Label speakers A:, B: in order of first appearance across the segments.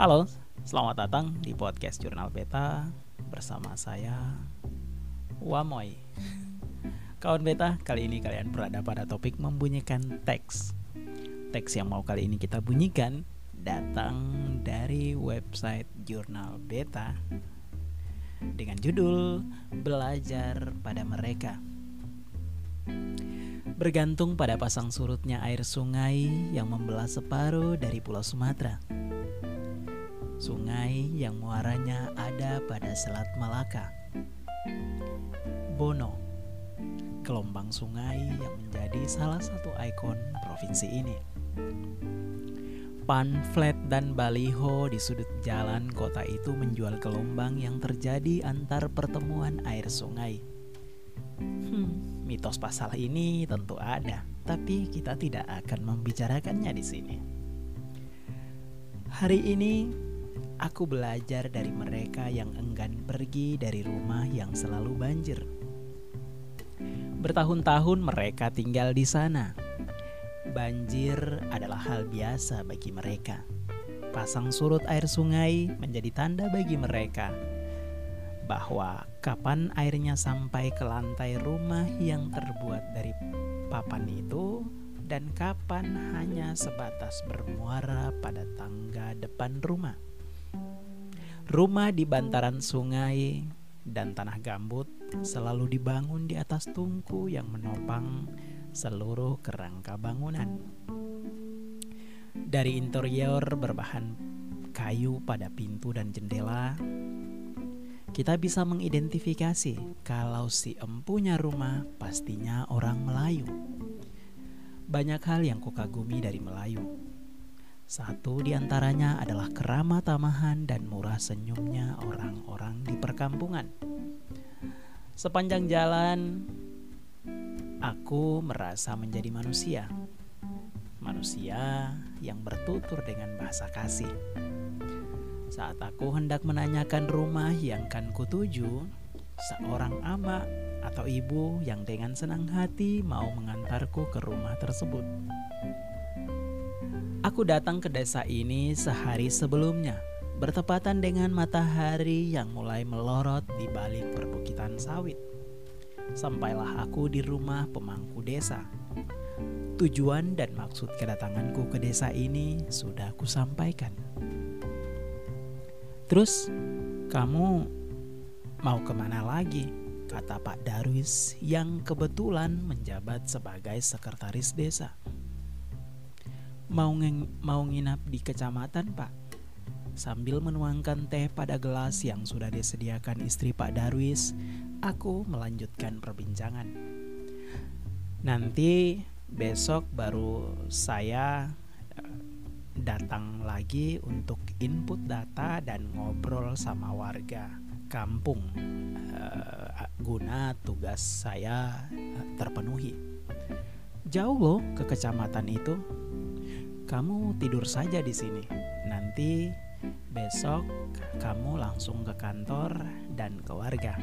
A: Halo, selamat datang di podcast Jurnal Beta bersama saya Wamoy. Kawan Beta, kali ini kalian berada pada topik membunyikan teks. Teks yang mau kali ini kita bunyikan datang dari website Jurnal Beta dengan judul Belajar pada Mereka. Bergantung pada pasang surutnya air sungai yang membelah separuh dari Pulau Sumatera sungai yang muaranya ada pada Selat Malaka. Bono, gelombang sungai yang menjadi salah satu ikon provinsi ini. Pamflet dan baliho di sudut jalan kota itu menjual gelombang yang terjadi antar pertemuan air sungai. Hmm, mitos pasal ini tentu ada, tapi kita tidak akan membicarakannya di sini. Hari ini Aku belajar dari mereka yang enggan pergi dari rumah yang selalu banjir. Bertahun-tahun mereka tinggal di sana. Banjir adalah hal biasa bagi mereka. Pasang surut air sungai menjadi tanda bagi mereka bahwa kapan airnya sampai ke lantai rumah yang terbuat dari papan itu dan kapan hanya sebatas bermuara pada tangga depan rumah. Rumah di bantaran sungai dan tanah gambut selalu dibangun di atas tungku yang menopang seluruh kerangka bangunan. Dari interior berbahan kayu pada pintu dan jendela, kita bisa mengidentifikasi kalau si empunya rumah pastinya orang Melayu. Banyak hal yang kukagumi dari Melayu satu di antaranya adalah keramah tamahan dan murah senyumnya orang-orang di perkampungan. Sepanjang jalan, aku merasa menjadi manusia. Manusia yang bertutur dengan bahasa kasih. Saat aku hendak menanyakan rumah yang kan kutuju, seorang ama atau ibu yang dengan senang hati mau mengantarku ke rumah tersebut. Aku datang ke desa ini sehari sebelumnya, bertepatan dengan matahari yang mulai melorot di balik perbukitan sawit. Sampailah aku di rumah pemangku desa. Tujuan dan maksud kedatanganku ke desa ini sudah aku sampaikan. Terus, kamu mau ke mana lagi? Kata Pak Darwis yang kebetulan menjabat sebagai sekretaris desa mau ngeng, mau nginap di kecamatan pak Sambil menuangkan teh pada gelas yang sudah disediakan istri Pak Darwis, aku melanjutkan perbincangan. Nanti besok baru saya eh, datang lagi untuk input data dan ngobrol sama warga kampung uh, guna tugas saya uh, terpenuhi. Jauh loh ke kecamatan itu, kamu tidur saja di sini. Nanti besok kamu langsung ke kantor dan ke warga.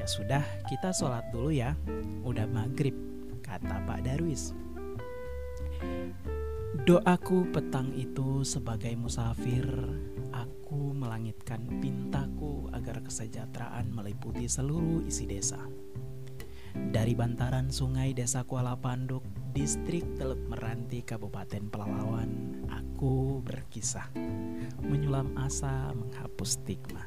A: Ya sudah, kita sholat dulu ya. Udah maghrib, kata Pak Darwis. Doaku petang itu sebagai musafir, aku melangitkan pintaku agar kesejahteraan meliputi seluruh isi desa. Dari bantaran sungai desa Kuala Panduk distrik Teluk Meranti Kabupaten Pelalawan, aku berkisah, menyulam asa, menghapus stigma.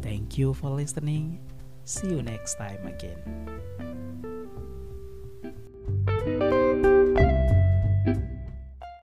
A: Thank you for listening. See you next time again.